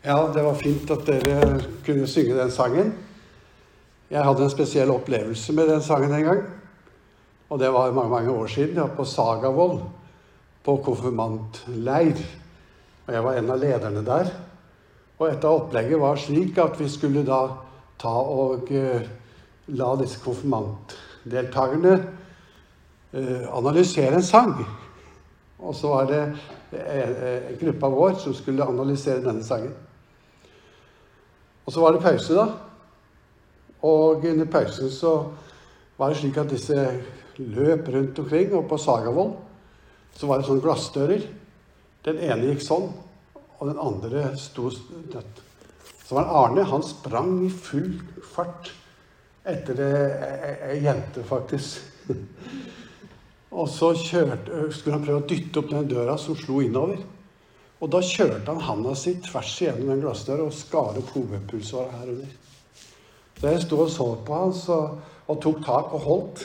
Ja, det var fint at dere kunne synge den sangen. Jeg hadde en spesiell opplevelse med den sangen en gang. Og det var mange mange år siden. Jeg var på Sagavoll, på konfirmantleir. Og jeg var en av lederne der. Og et av opplegget var slik at vi skulle da ta og uh, la disse konfirmantdeltakerne uh, analysere en sang. Og så var det en gruppe gruppa vår som skulle analysere denne sangen. Og så var det pause, da. Og under pausen så var det slik at disse løp rundt omkring. Og på Sagavoll så var det sånne glassdører. Den ene gikk sånn, og den andre sto dødt. Så var det Arne. Han sprang i full fart etter ei jente, faktisk. og så kjørte, skulle han prøve å dytte opp den døra som slo innover. Og da kjørte han handa si tvers igjennom den glassdøra og skar opp hovedpulsåra her under. Så jeg sto og så på han så, og tok tak og holdt.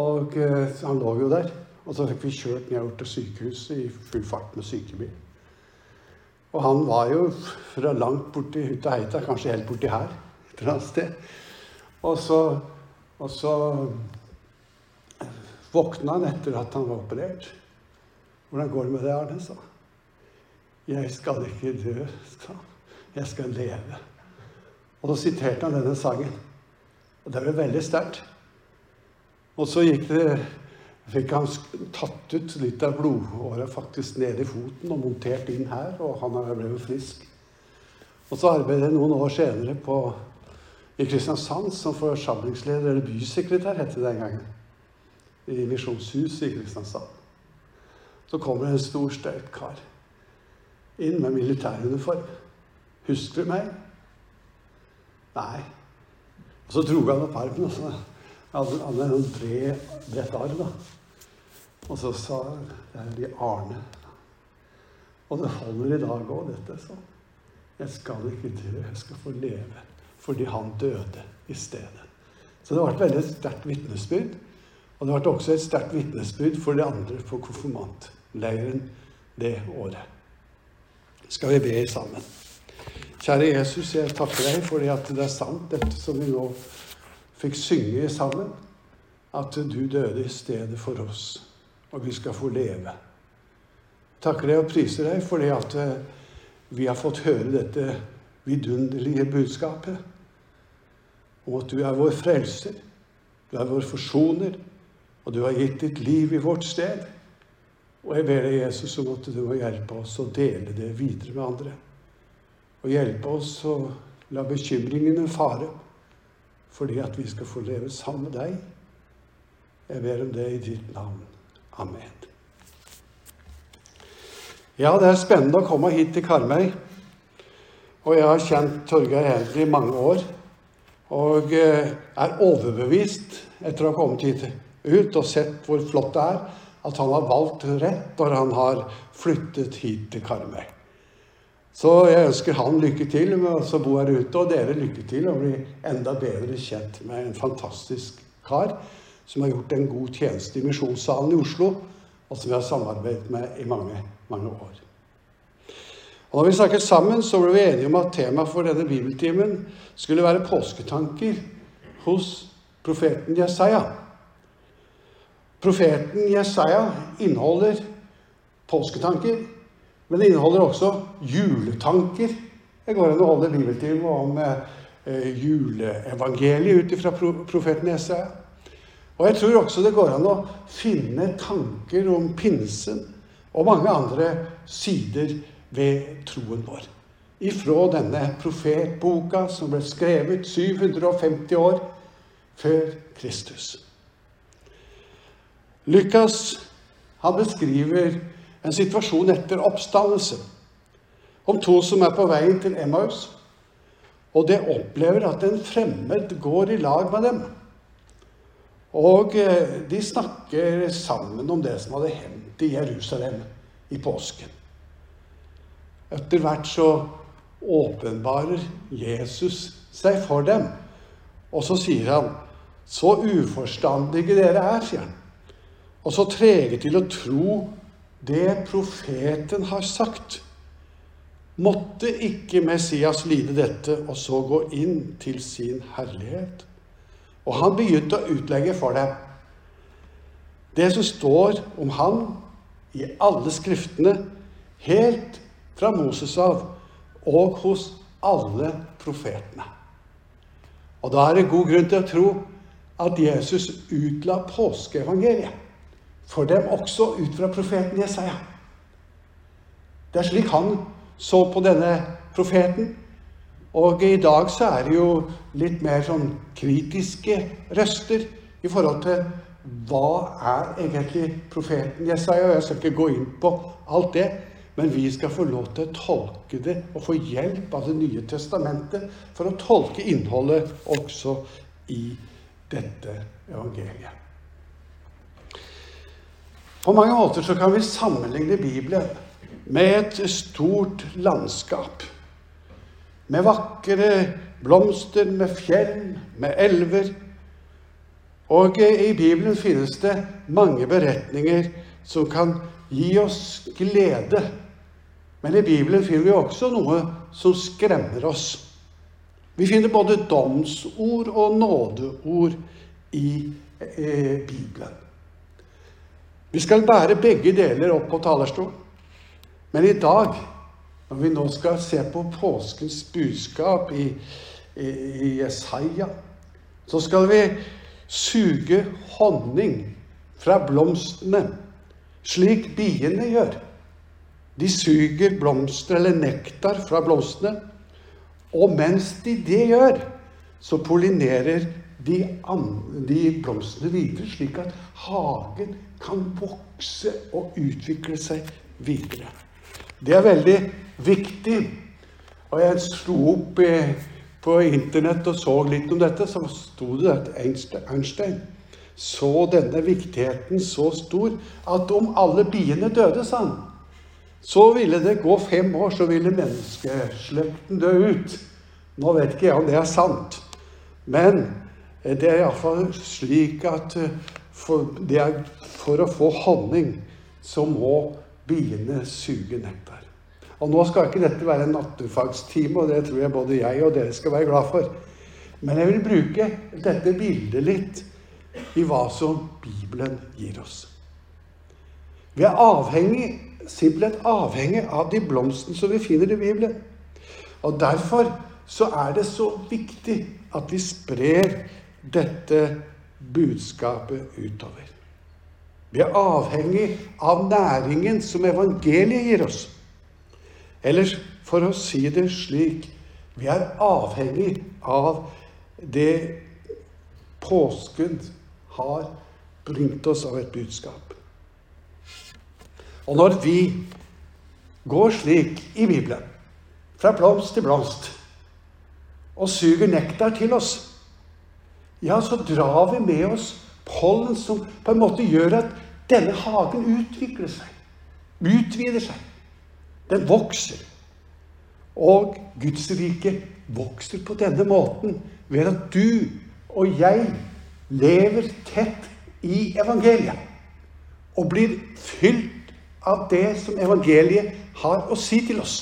Og eh, han lå jo der. Og så fikk vi kjørt ned til sykehuset i full fart med sykebil. Og han var jo fra langt borti Hutaheita, kanskje helt borti her et eller annet sted. Og så, og så våkna han etter at han var operert. 'Hvordan går det med det, Arne?' sa han. 'Jeg skal ikke dø', sa han. 'Jeg skal leve'. Og så siterte han denne sangen. Og det ble veldig sterkt. Og så gikk det fikk han tatt ut litt av blodåret faktisk ned i foten og montert inn her, og han ble jo frisk. Og så arbeidet jeg noen år senere på, i Kristiansand som forsamlingsleder, eller bysekretær, het det den gangen. I Misjonshuset i Kristiansand. Så kommer det en stor, støyt kar inn med militæruniform. Husker du meg? Nei. Og så dro han opp armen, og så hadde han en bred, bredt arm. da. Og så sa det er de Arne. Og det holder i dag òg, dette. så. Jeg skal ikke dø, jeg skal få leve. Fordi han døde i stedet. Så det var et veldig sterkt vitnesbyrd. Og det ble også et sterkt vitnesbyrd for de andre på konfirmantleiren det året skal vi be sammen. Kjære Jesus, jeg takker deg fordi at det er sant, dette som vi nå fikk synge sammen. At du døde i stedet for oss, og vi skal få leve. Takker deg og priser deg fordi at eh, vi har fått høre dette vidunderlige budskapet om at du er vår frelser, du er vår forsoner, og du har gitt ditt liv i vårt sted. Og jeg ber deg, Jesus, om at du hjelpe oss å dele det videre med andre. Og hjelpe oss å la bekymringene fare, fordi at vi skal få leve sammen med deg. Jeg ber om det i ditt navn. Amen. Ja, det er spennende å komme hit til Karmøy. Og jeg har kjent Torgeir Henry i mange år. Og eh, er overbevist, etter å ha kommet hit ut og sett hvor flott det er, at han har valgt rett når han har flyttet hit til Karmøy. Så jeg ønsker han lykke til med å bo her ute, og dere lykke til å bli enda bedre kjent med en fantastisk kar som har gjort en god tjeneste i Misjonssalen i Oslo, og som vi har samarbeidet med i mange, mange år. Og når vi snakket sammen, så ble vi enige om at temaet for denne bibeltimen skulle være påsketanker hos profeten Jesaja. Profeten Jesaja inneholder påsketanker, men det inneholder også juletanker. Det går an å holde bibeltime om eh, juleevangeliet ut fra profeten Jesaja. Og jeg tror også det går an å finne tanker om pinsen og mange andre sider ved troen vår. Ifra denne profetboka som ble skrevet 750 år før Kristus. Lukas han beskriver en situasjon etter oppstandelse. Om to som er på veien til Emmaus, og de opplever at en fremmed går i lag med dem. Og eh, de snakker sammen om det som hadde hendt i Jerusalem i påsken. Etter hvert så åpenbarer Jesus seg for dem. Og så sier han, 'Så uforstandige dere er', sier han og så trege til å tro det profeten har sagt. Måtte ikke Messias lide dette og så gå inn til sin herlighet? Og han begynte å utlegge for dem det som står om han i alle skriftene, helt fra Moses av og hos alle profetene. Og da er det god grunn til å tro at Jesus utla påskeevangeliet for dem også ut fra profeten Jesaja. Det er slik han så på denne profeten. Og i dag så er det jo litt mer sånn kritiske røster i forhold til hva er egentlig profeten Jesaja. Jeg skal ikke gå inn på alt det, men vi skal få lov til å tolke det og få hjelp av Det nye testamentet for å tolke innholdet også i dette evangeliet. På mange måter så kan vi sammenligne Bibelen med et stort landskap. Med vakre blomster, med fjell, med elver. Og i Bibelen finnes det mange beretninger som kan gi oss glede. Men i Bibelen finner vi også noe som skremmer oss. Vi finner både domsord og nådeord i eh, Bibelen. Vi skal bære begge deler opp på talerstolen. Men i dag, når vi nå skal se på påskens budskap i, i, i Jesaja, så skal vi suge honning fra blomstene, slik biene gjør. De suger blomster eller nektar fra blomstene. Og mens de det gjør, så pollinerer de, de blomstene videre, slik at hagen kan vokse og utvikle seg videre. Det er veldig viktig. Og jeg slo opp på internett og så litt om dette, så sto det at Einstein så denne viktigheten så stor at om alle biene døde, sa han, så ville det gå fem år, så ville menneskeslekten dø ut. Nå vet ikke jeg om det er sant, men det er iallfall slik at eh, for, er, for å få honning så må biene suge nektar. Og Nå skal ikke dette være en naturfagstime, og det tror jeg både jeg og dere skal være glad for. Men jeg vil bruke dette bildet litt i hva som Bibelen gir oss. Vi er avhengig, simpelthen avhengig av de blomstene som vi finner i Bibelen. Og Derfor så er det så viktig at vi sprer dette budskapet utover. Vi er avhengig av næringen som evangeliet gir oss. Eller for å si det slik vi er avhengig av det påsken har bringt oss av et budskap. Og når vi går slik i Bibelen, fra blomst til blomst, og suger nektar til oss, ja, så drar vi med oss pollen som på en måte gjør at denne hagen utvikler seg, utvider seg. Den vokser. Og Guds rike vokser på denne måten ved at du og jeg lever tett i evangeliet og blir fylt av det som evangeliet har å si til oss.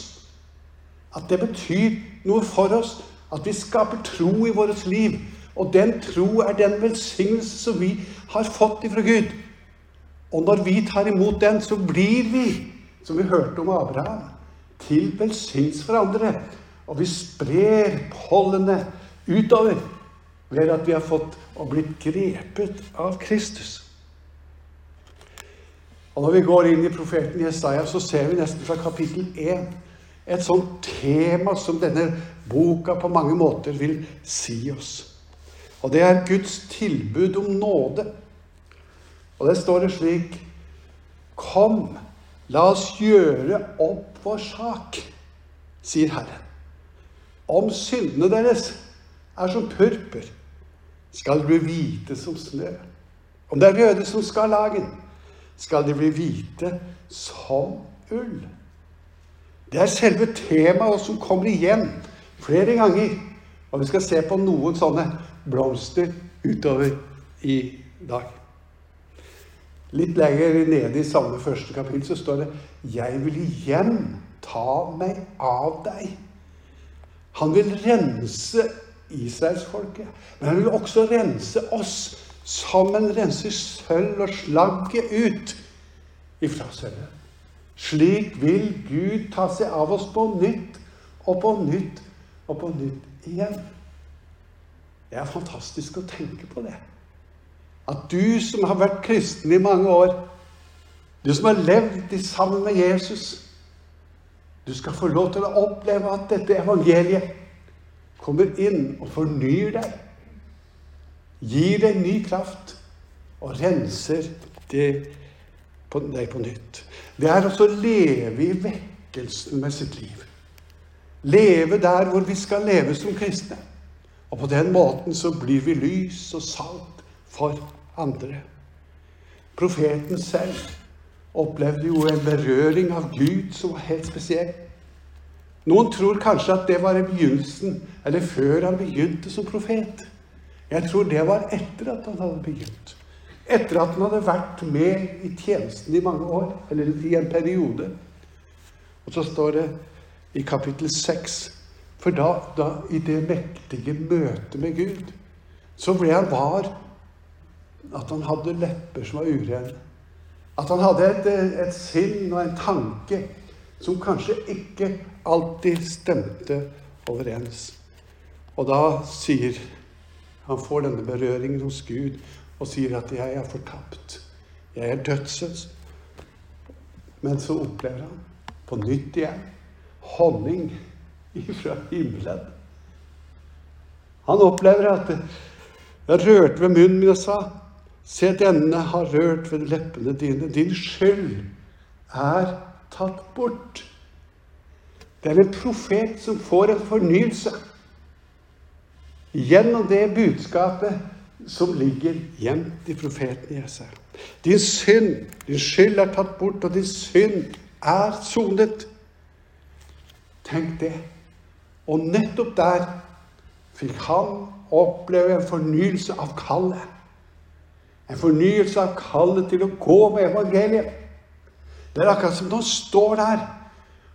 At det betyr noe for oss, at vi skaper tro i vårt liv og den tro er den velsignelse som vi har fått ifra Gud. Og når vi tar imot den, så blir vi, som vi hørte om Abraham, til velsignelse for andre. Og vi sprer pollenet utover ved at vi har fått og blitt grepet av Kristus. Og Når vi går inn i profeten Jesaja, så ser vi nesten fra kapittel 1 et sånt tema som denne boka på mange måter vil si oss. Og det er Guds tilbud om nåde. Og det står det slik Kom, la oss gjøre opp vår sak, sier Herren. Om syndene deres er som purpur, skal de bli hvite som snø. Om det er røde som skal lagen, skal de bli hvite som ull. Det er selve temaet som kommer igjen flere ganger. Og vi skal se på noen sånne blomster utover i dag. Litt lenger nede i samme første kapittel så står det 'Jeg vil igjen ta meg av deg. Han vil rense israelsfolket, men han vil også rense oss Sammen en renser sølv og slagget ut ifra sølvet. Slik vil Gud ta seg av oss på nytt og på nytt og på nytt igjen. Det er fantastisk å tenke på det. At du som har vært kristen i mange år, du som har levd sammen med Jesus, du skal få lov til å oppleve at dette evangeliet kommer inn og fornyer deg. Gir deg ny kraft og renser det på deg på nytt. Det er også å leve i vekkelsen med sitt liv. Leve der hvor vi skal leve som kristne. Og på den måten så blir vi lys og salt for andre. Profeten selv opplevde jo en berøring av Gud som var helt spesiell. Noen tror kanskje at det var i begynnelsen, eller før han begynte som profet. Jeg tror det var etter at han hadde begynt. Etter at han hadde vært med i tjenesten i mange år, eller i en periode. Og så står det i kapittel 6 For da, da i det mektige møtet med Gud, så ble han var at han hadde lepper som var urene. At han hadde et, et sinn og en tanke som kanskje ikke alltid stemte overens. Og da sier han får denne berøringen hos Gud og sier at 'jeg er fortapt'. Jeg er dødsens. Men så opplever han på nytt igjen honning ifra himmelen. Han opplever at jeg rørte ved munnen min og sa Se, denne har rørt ved leppene dine. Din skyld er tatt bort. Det er en profet som får en fornyelse gjennom det budskapet som ligger gjemt i profeten Jesaja. Din synd, din skyld er tatt bort, og din synd er sonet. Tenk det. Og nettopp der fikk han oppleve en fornyelse av kallet. En fornyelse av kallet til å gå med evangeliet. Det er akkurat som han står der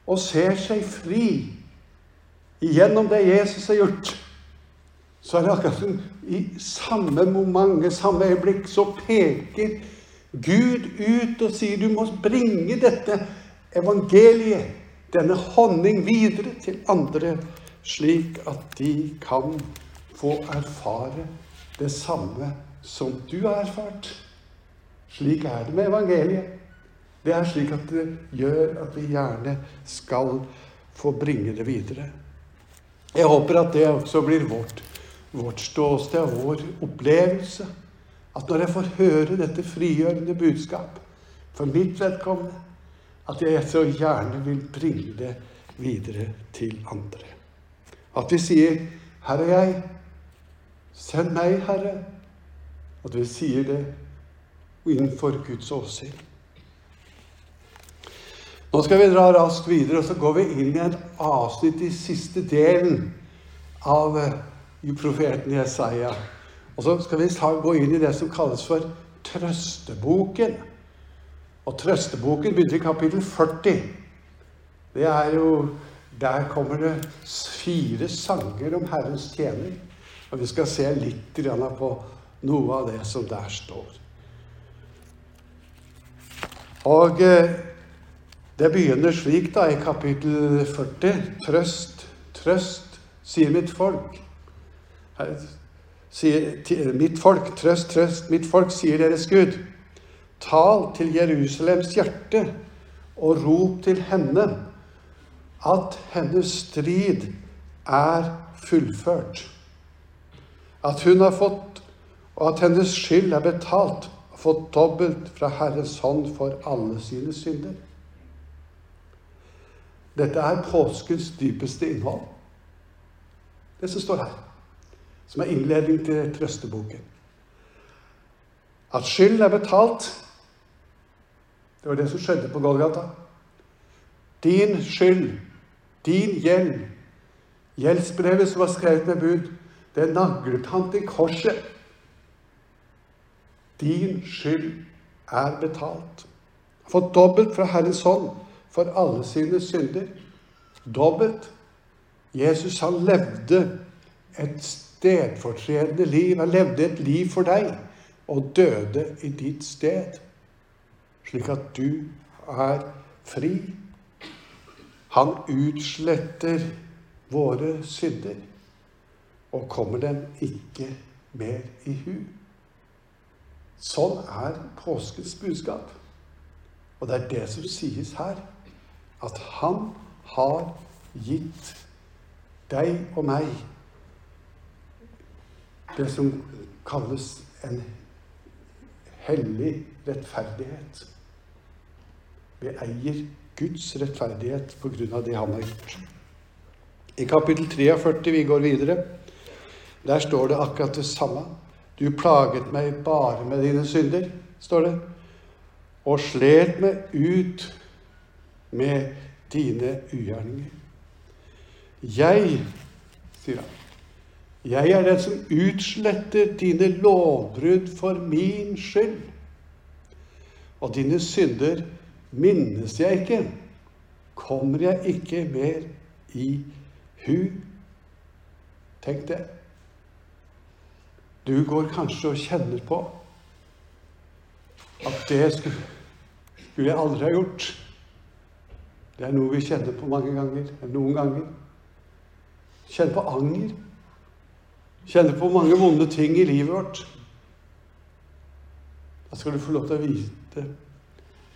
og ser seg fri gjennom det Jesus har gjort. Så er det akkurat som i samme moment, samme øyeblikk, så peker Gud ut og sier du må bringe dette evangeliet, denne honning, videre til andre, slik at de kan få erfare det samme som du har erfart. Slik er det med evangeliet. Det er slik at det gjør at vi gjerne skal få bringe det videre. Jeg håper at det også blir vårt, vårt ståsted, vår opplevelse. At når jeg får høre dette frigjørende budskap for mitt vedkommende, at jeg så gjerne vil bringe det videre til andre. At vi sier 'Her er jeg. Send meg, Herre'. At vi sier det innenfor Guds åsyn. Nå skal vi dra raskt videre, og så går vi inn i et avsnitt i siste delen av eh, profeten Jesaja. Og så skal vi gå inn i det som kalles for trøsteboken. Og trøsteboken begynner i kapittel 40. Det er jo Der kommer det fire sanger om Herrens tjener. Og vi skal se litt på noe av det som der står. Og eh, det begynner slik da i kapittel 40. Trøst, trøst, sier mitt folk. Sier, mitt folk, trøst, trøst, mitt folk, sier deres Gud. Tal til Jerusalems hjerte og rop til henne at hennes strid er fullført. At hun har fått og at hennes skyld er betalt og fått dobbelt fra Herrens hånd for alle sine synder. Dette er påskens dypeste innhold. Det som står her, som er innledning til trøsteboken. At skyld er betalt, det var det som skjedde på Golgata. Din skyld, din gjeld, gjeldsbrevet som var skrevet med bud, det naglet han til korset. Din skyld er betalt. Fått dobbelt fra Herrens hånd for alle sine synder. Dobbelt. Jesus han levde et stedfortredende liv. Han levde et liv for deg og døde i ditt sted, slik at du er fri. Han utsletter våre synder og kommer dem ikke mer i hu. Sånn er påskens budskap. Og det er det som sies her. At han har gitt deg og meg det som kalles en hellig rettferdighet. Vi eier Guds rettferdighet på grunn av det han har gjort. I kapittel 43, vi går videre, der står det akkurat det samme. Du plaget meg bare med dine synder, står det, og slet meg ut med dine ugjerninger. Jeg, sier han, jeg er den som utsletter dine lovbrudd for min skyld. Og dine synder minnes jeg ikke. Kommer jeg ikke mer i hu. Tenk det. Du går kanskje og kjenner på at det skulle, jeg aldri ha gjort. Det er noe vi kjenner på mange ganger. Noen ganger. Kjenner på anger. Kjenner på mange vonde ting i livet vårt. Da skal du få lov til å vite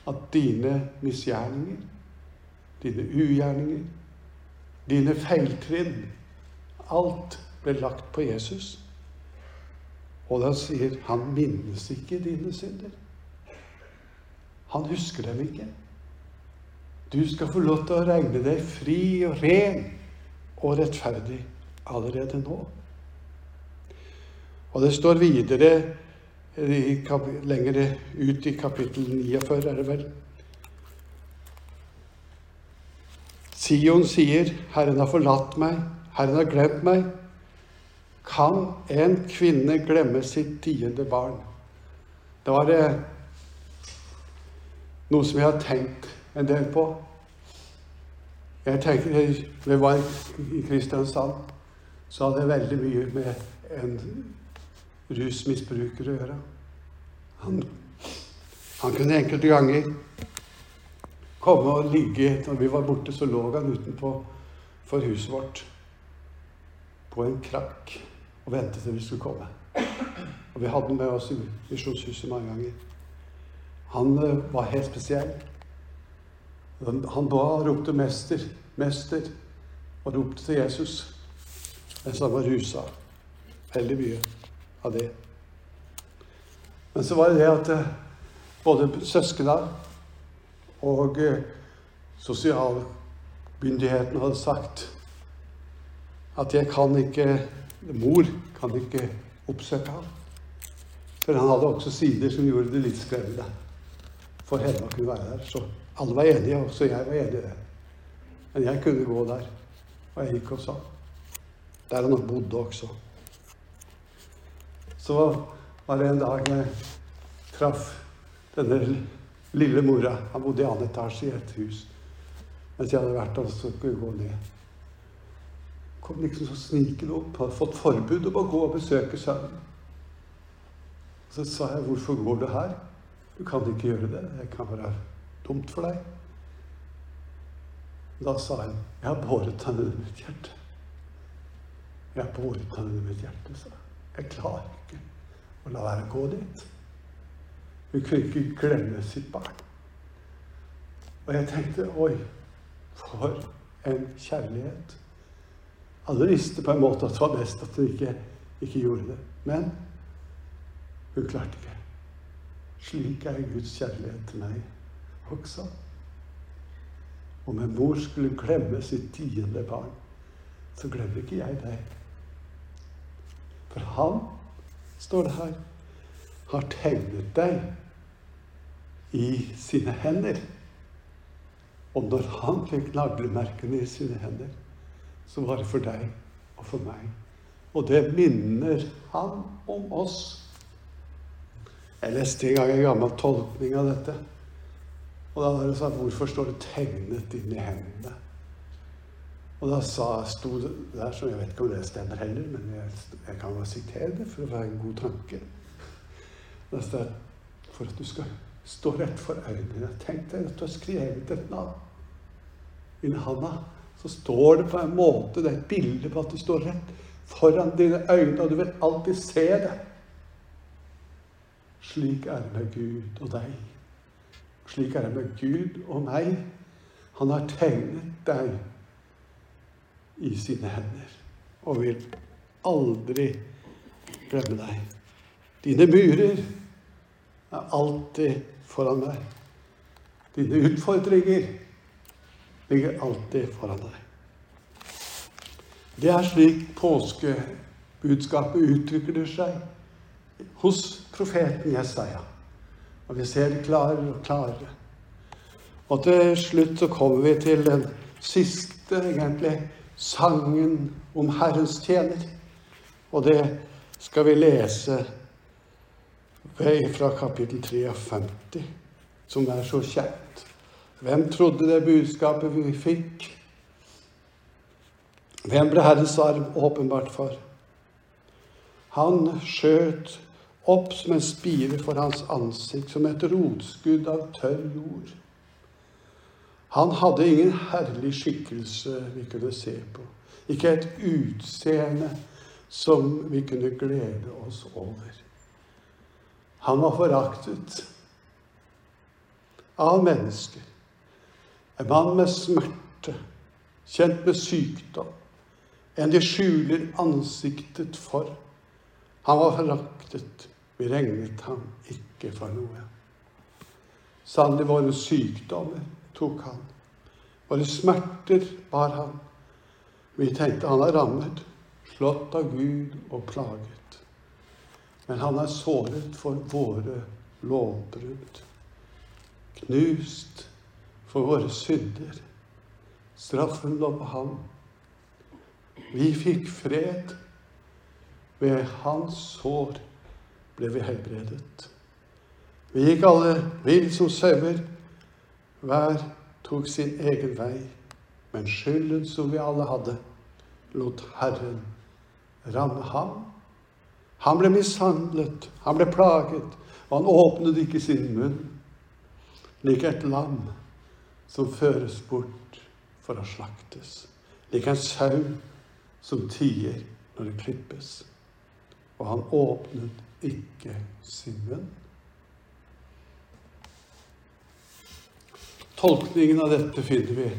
at dine misgjerninger, dine ugjerninger, dine feiltrinn Alt ble lagt på Jesus. Og da sier han minnes ikke dine synder. Han husker dem ikke. Du skal få lov til å regne deg fri og ren og rettferdig allerede nå. Og det står videre lenger ut i kapittel 49, er det vel. Sion sier, 'Herren har forlatt meg, Herren har glemt meg'. Kan en kvinne glemme sitt tiende barn? Det var det eh, noe som jeg har tenkt en del på. Jeg tenker, jeg var i Kristiansand, så hadde jeg veldig mye med en rusmisbruker å gjøre. Han, han kunne enkelte ganger komme og ligge Når vi var borte, så lå han utenpå for huset vårt på en krakk og ventet til vi skulle komme. Og vi hadde med oss i Misjonshuset mange ganger. Han uh, var helt spesiell. Han da ropte 'Mester', 'Mester', og ropte til Jesus mens han var rusa. Veldig mye av det. Men så var det det at uh, både søsknene og uh, sosialmyndighetene hadde sagt at jeg kan ikke Mor kan ikke oppsøke ham. For han hadde også sider som gjorde det litt skremmende for henne å kunne være der. Så alle var enige, også jeg var enig i det. Men jeg kunne gå der. Og jeg gikk også. Der han bodde også. Så var det en dag jeg traff denne lille mora. Han bodde i annen etasje i et hus. Mens jeg hadde vært der, så skulle jeg gå ned kom liksom så snikende opp. Hadde fått forbud om å gå og besøke sønnen. Så sa jeg, 'Hvorfor går du her? Du kan ikke gjøre det. Det kan være dumt for deg.' Da sa hun, 'Jeg har båret henne i mitt hjerte.' 'Jeg har båret henne i mitt hjerte', sa jeg. 'Jeg klarer ikke å la være å gå dit.' Hun kunne ikke glemme sitt barn. Og jeg tenkte, 'Oi, for en kjærlighet'. Alle visste på en måte at det var best at hun ikke, ikke gjorde det. Men hun klarte ikke. Slik er Guds kjærlighet til meg også. Om en mor skulle glemme sitt tiende barn, så glemmer ikke jeg deg. For han, står det her, har tegnet deg i sine hender. Og når han fikk naglemerkene i sine hender, så var det for deg og for meg. Og det minner han om oss. Jeg leste en gang en gammel tolkning av dette. Og da var det sånn Hvorfor står det tegnet inn i hendene? Og da sa, sto det der, så jeg vet ikke om det stemmer heller, men jeg, jeg kan bare sitere det for å være en god tanke. Det står for at du skal stå rett for øynene. Tenk deg at du har skrevet et navn inni handa. Så står det på en måte, det er et bilde på at du står rett foran dine øyne, og du vil alltid se det. Slik er det med Gud og deg. Slik er det med Gud og meg. Han har tegnet deg i sine hender og vil aldri glemme deg. Dine murer er alltid foran deg. Dine utfordringer ligger alltid foran deg. Det er slik påskebudskapet utvikler seg hos profeten Jesaja. Og vi ser det klarere og klarere. Og til slutt så kommer vi til den siste, egentlig, sangen om Herrens tjener. Og det skal vi lese fra kapittel 53, som er så kjent. Hvem trodde det budskapet vi fikk? Hvem ble Herrens arm åpenbart for? Han skjøt opp som en spire for hans ansikt, som et rotskudd av tørr jord. Han hadde ingen herlig skikkelse vi kunne se på, ikke et utseende som vi kunne glede oss over. Han var foraktet av mennesker. En mann med smerte, kjent med sykdom, en de skjuler ansiktet for. Han var foraktet vi regnet ham ikke for noe. Sannelig våre sykdommer tok han. Våre smerter bar han. Vi tenkte han er rammet, slått av Gud og plaget. Men han er såret for våre lovbrudd. Knust for våre synder. Straffen lå på ham. Vi fikk fred ved hans sår ble vi helbredet. Vi gikk alle vill som sauer. Hver tok sin egen vei. Men skylden som vi alle hadde, lot Herren ramme ham. Han ble mishandlet, han ble plaget, og han åpnet ikke sin munn. Lik et lam som føres bort for å slaktes. Lik en sau som tier når det klippes. Og han åpnet ikke sin munn. Tolkningen av dette finner vi,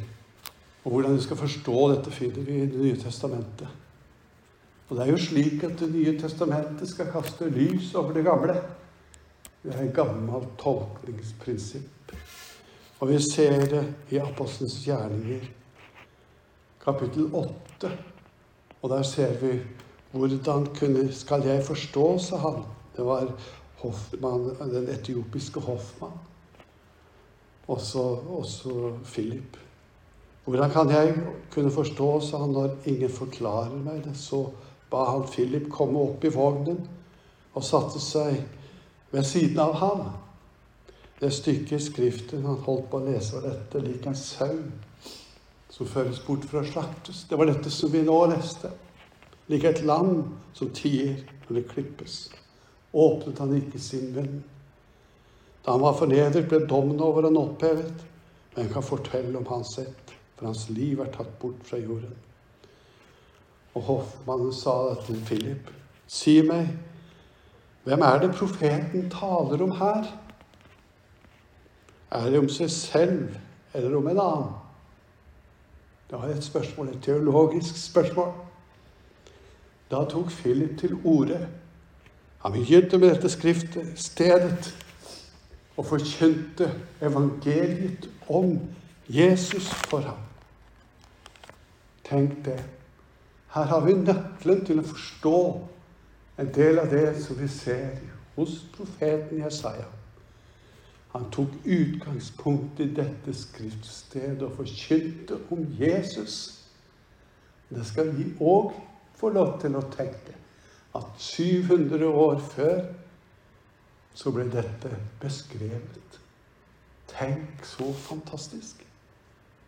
og hvordan vi skal forstå dette, finner vi i Det nye testamentet. Og det er jo slik at Det nye testamentet skal kaste lys over det gamle. Det er et gammelt tolkningsprinsipp. Og vi ser det i Apostelens gjerninger, kapittel 8. Og der ser vi hvordan kunne, skal jeg forstå, sa han. Det var Hoffmann, den etiopiske hoffmann. Også, også Philip. Hvordan kan jeg kunne forstå, sa han, når ingen forklarer meg det? Så ba han Philip komme opp i vognen og satte seg ved siden av ham. Det stykket i Skriften han holdt på å lese, var dette lik en sau som føres bort for å slaktes. Det var dette som vi nå leste lik et lam som tier når det klippes. Åpnet han ikke sin munn. Da han var fornedret, ble dommen over han opphevet. Men jeg kan fortelle om hans ett, for hans liv er tatt bort fra jorden. Og hoffmannen sa til Philip, si meg, hvem er det profeten taler om her? Er det om seg selv eller om en annen? Det var et spørsmål, et teologisk spørsmål. Da tok Philip til orde. Han begynte med dette skriftet, stedet, og forkynte evangeliet om Jesus for ham. Tenk det. Her har vi nøkkelen til å forstå en del av det som vi ser hos profeten Jesaja. Han tok utgangspunkt i dette skriftstedet og forkynte om Jesus. Det skal vi òg få lov til å tenke at 700 år før så ble dette beskrevet. Tenk så fantastisk.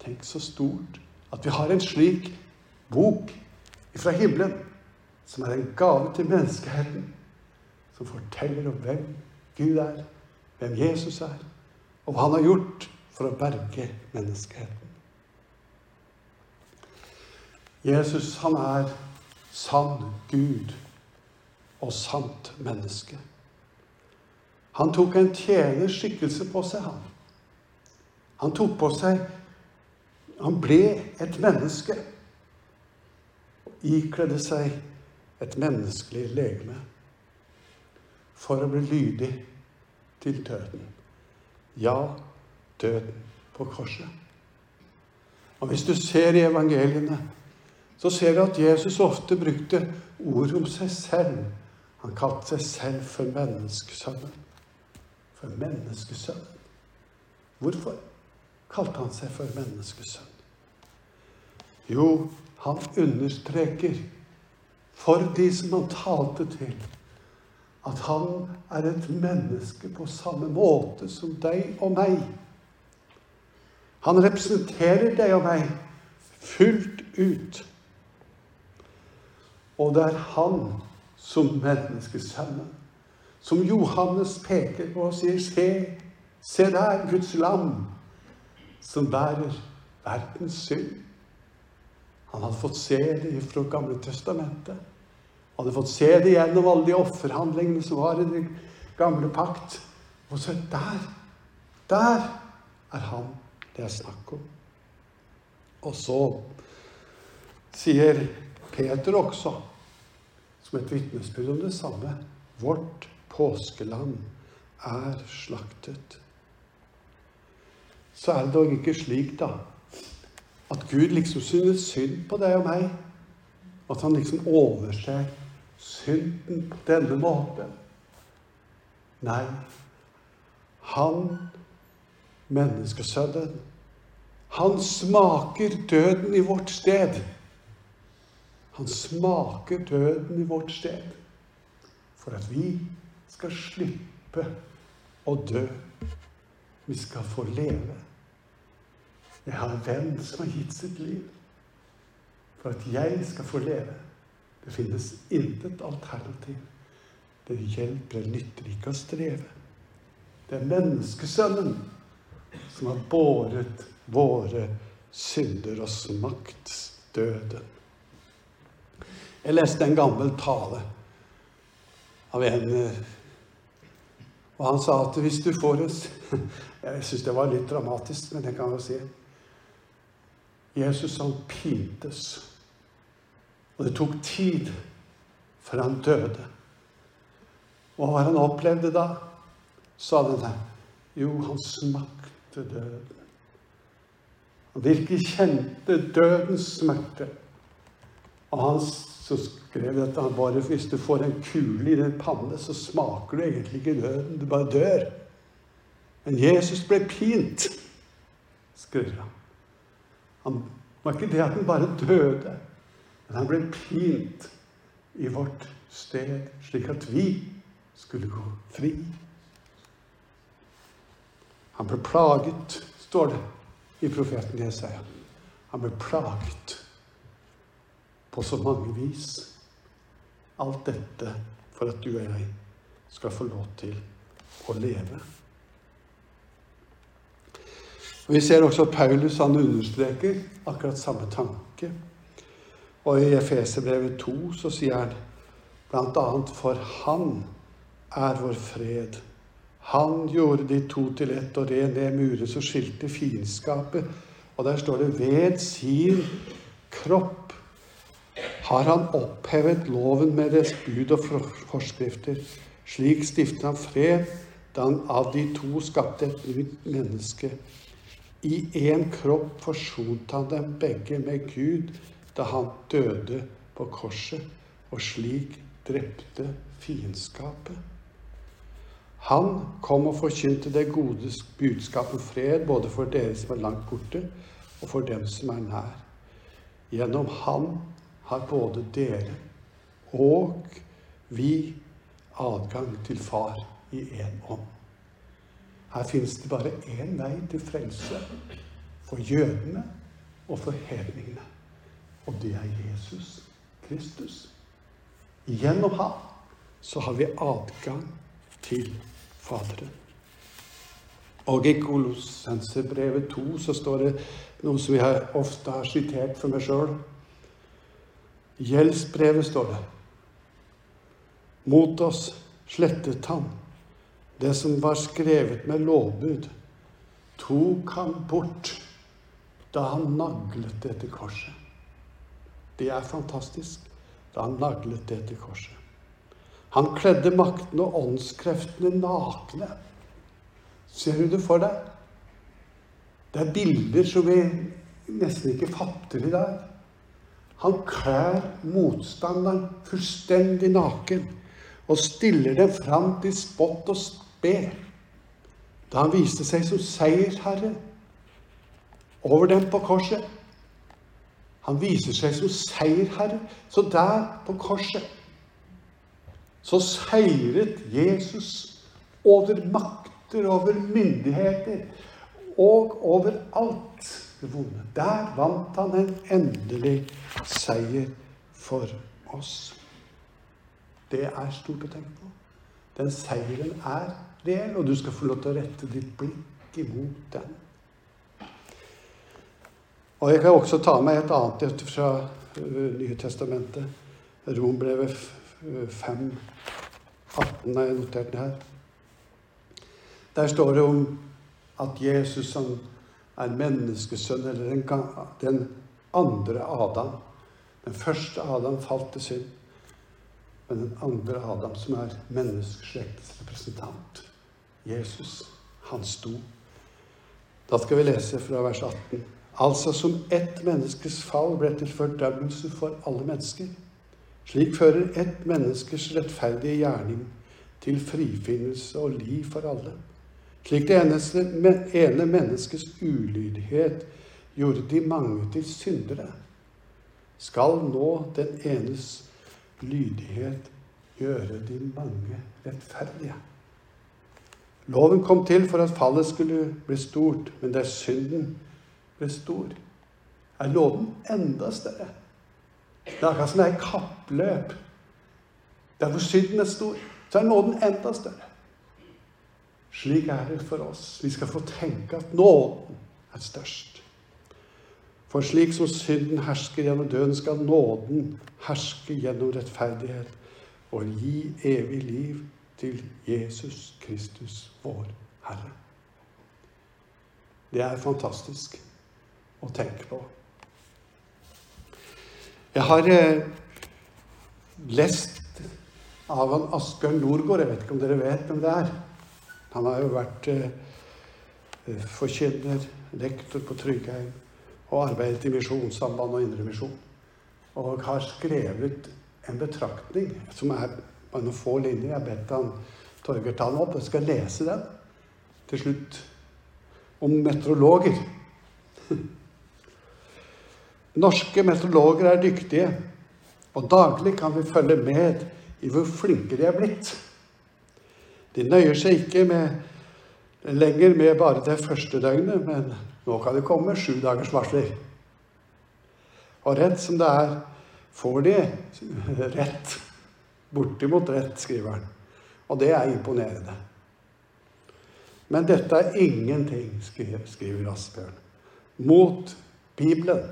Tenk så stort at vi har en slik bok fra himmelen, som er en gave til menneskeheten, som forteller om hvem Gud er, hvem Jesus er, og hva han har gjort for å berge menneskeheten. Jesus, han er sann Gud og sant menneske. Han tok en tjeners skikkelse på seg, han. Han tok på seg Han ble et menneske. Ikledde seg et menneskelig legeme for å bli lydig til døden. Ja, døden på korset. Og Hvis du ser i evangeliene, så ser du at Jesus ofte brukte ord om seg selv. Han kalte seg selv for menneskesønnen. For menneskesønnen. Hvorfor kalte han seg for menneskesønn? Jo, han understreker for de som han talte til, at han er et menneske på samme måte som deg og meg. Han representerer deg og meg fullt ut. Og det er han som menneskesønnen som Johannes peker på og sier Se, se der, Guds lam, som bærer verdens synd. Han hadde fått se det fra Gamle Testamentet. Han hadde fått se det gjennom alle de offerhandlingene som var i den gamle pakt. Og så der, der er han det er snakk om. Og så sier Peter også, som et vitnesbyrd om det samme. Vårt påskeland er slaktet. Så er det dog ikke slik, da, at Gud liksom synes synd på deg og meg. At han liksom overser synden på denne måten. Nei, han, menneskesønnen, han smaker døden i vårt sted. Han smaker døden i vårt sted for at vi skal slippe å dø. Vi skal få leve. Jeg har en venn som har gitt sitt liv for at jeg skal få leve. Det finnes intet alternativ. Det hjelper, det nytter ikke å streve. Det er menneskesønnen som har båret våre synder og smakt døden. Jeg leste en gammel tale av en eh, Og han sa at hvis du får oss Jeg syns det var litt dramatisk, men det kan jeg jo si. Jesus han pintes. Og det tok tid før han døde. Og hva han opplevde da? Sa den der. Jo, han smakte døden. Han virkelig kjente dødens smerte. Og han så skrev at han bare hvis du får en kule i din panne, så smaker du egentlig ikke døden. Du bare dør. Men Jesus ble pint, skrev han. Han var ikke det at han bare døde, men han ble pint i vårt sted, slik at vi skulle gå fri. Han ble plaget, står det i profeten Jesaja. Han ble plaget på så mange vis. Alt dette for at du og jeg skal få lov til å leve. Og Vi ser også Paulus han understreker akkurat samme tanke. Og i Efeserbrevet 2 så sier han bl.a.: For Han er vår fred. Han gjorde de to til ett og red ned murer som skilte fiendskapet. Og der står det 'ved sin kropp' har han opphevet loven med dets bud og forskrifter. Slik stiftet han fred da han av de to skapte et nytt menneske. I én kropp forsonte han dem begge med Gud da han døde på korset, og slik drepte fiendskapet. Han kom og forkynte det gode budskap om fred, både for dere som er langt borte, og for dem som er nær. Gjennom Han har både dere og vi adgang til Far i én ånd. Her finnes det bare én vei til frelse. For jødene og for hedningene. Og det er Jesus Kristus. Gjennom ham så har vi adgang til Faderen. Og i Kolossenserbrevet 2 så står det noe som jeg ofte har sitert for meg sjøl. Gjeldsbrevet står det. Mot oss slettet han det som var skrevet med lovbud, tok han bort da han naglet det til korset. Det er fantastisk. Da han naglet det til korset. Han kledde makten og åndskreftene nakne. Ser du det for deg? Det er bilder som vi nesten ikke fatter i dag. Han klær motstanderen fullstendig naken og stiller dem fram til spott og spe. Da han viste seg som seiersherre over dem på korset. Han viser seg som seierherre. Så der på korset så seiret Jesus over makter, over myndigheter og over alt det vonde. Der vant han en endelig seier for oss. Det er stort å tenke på. Den seieren er reell, og du skal få lov til å rette ditt blikk imot den. Og jeg kan også ta med et annet fra øh, Nye Testamentet. Rombrevet 5, 18 har jeg notert det her. Der står det om at Jesus han er menneskesønn, eller den, andre Adam. Den første Adam falt til synd. Men den andre Adam, som er menneskeslektens representant, Jesus, han sto. Da skal vi lese fra vers 18. Altså som ett menneskes fall ble til fordømmelse for alle mennesker. Slik fører ett menneskes rettferdige gjerning til frifinnelse og liv for alle. Slik det ene menneskets ulydighet gjorde de mange til syndere, skal nå den enes lydighet gjøre de mange rettferdige. Loven kom til for at fallet skulle bli stort, men der synden ble stor, er loven enda større. Det er akkurat som det er kappløp. Der hvor synden er stor, så er nåden enda større. Slik er det for oss. Vi skal få tenke at nåden er størst. For slik som synden hersker gjennom døden, skal nåden herske gjennom rettferdighet og gi evig liv til Jesus Kristus, vår Herre. Det er fantastisk å tenke på. Jeg har eh, lest av han Asbjørn Norgård, Jeg vet ikke om dere vet hvem det er. Han har jo vært eh, eh forkynner, lektor på Tryggheim og arbeidet i Misjonssamband og Indremisjon. Og har skrevet en betraktning som er bare noen få linjer. Jeg har bedt han Torgeir ta den opp. Jeg skal lese den til slutt. Om meteorologer. Norske meteorologer er dyktige, og daglig kan vi følge med i hvor flinke de er blitt. De nøyer seg ikke med lenger med bare det første døgnet, men nå kan det komme sju dagers varsler. Og rett som det er, får de rett. Bortimot rett, skriver han. Og det er imponerende. Men dette er ingenting, skriver Asbjørn, mot Bibelen.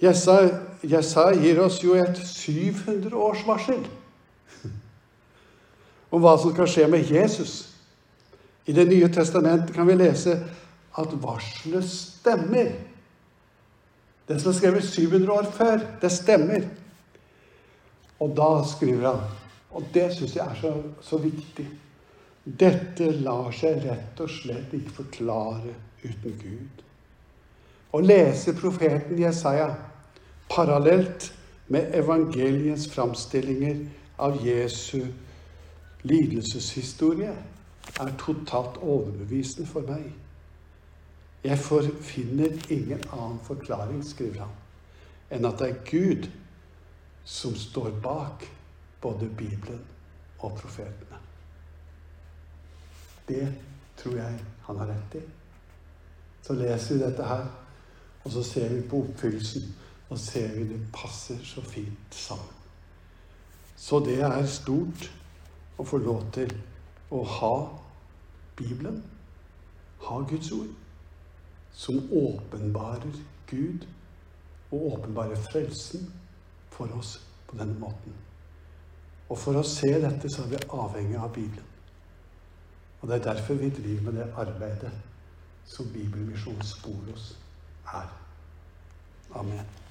Jesaja gir oss jo et 700 års varsel om hva som skal skje med Jesus. I Det nye testamentet kan vi lese at varselet stemmer. Det som er skrevet 700 år før, det stemmer. Og da skriver han, og det syns jeg er så, så viktig Dette lar seg rett og slett ikke forklare uten Gud. Å lese profeten Jesaja parallelt med evangeliens framstillinger av Jesu lidelseshistorie er totalt overbevisende for meg. Jeg finner ingen annen forklaring, skriver han, enn at det er Gud som står bak både Bibelen og profetene. Det tror jeg han har rett i. Så leser vi dette her, og så ser vi på oppfyllelsen. Og ser vi det passer så fint sammen. Så det er stort å få lov til å ha Bibelen, ha Guds ord, som åpenbarer Gud og åpenbarer frelsen for oss på denne måten. Og for å se dette så er vi avhengig av Bibelen. Og det er derfor vi driver med det arbeidet som Bibelmisjonens Sporos er. Amen.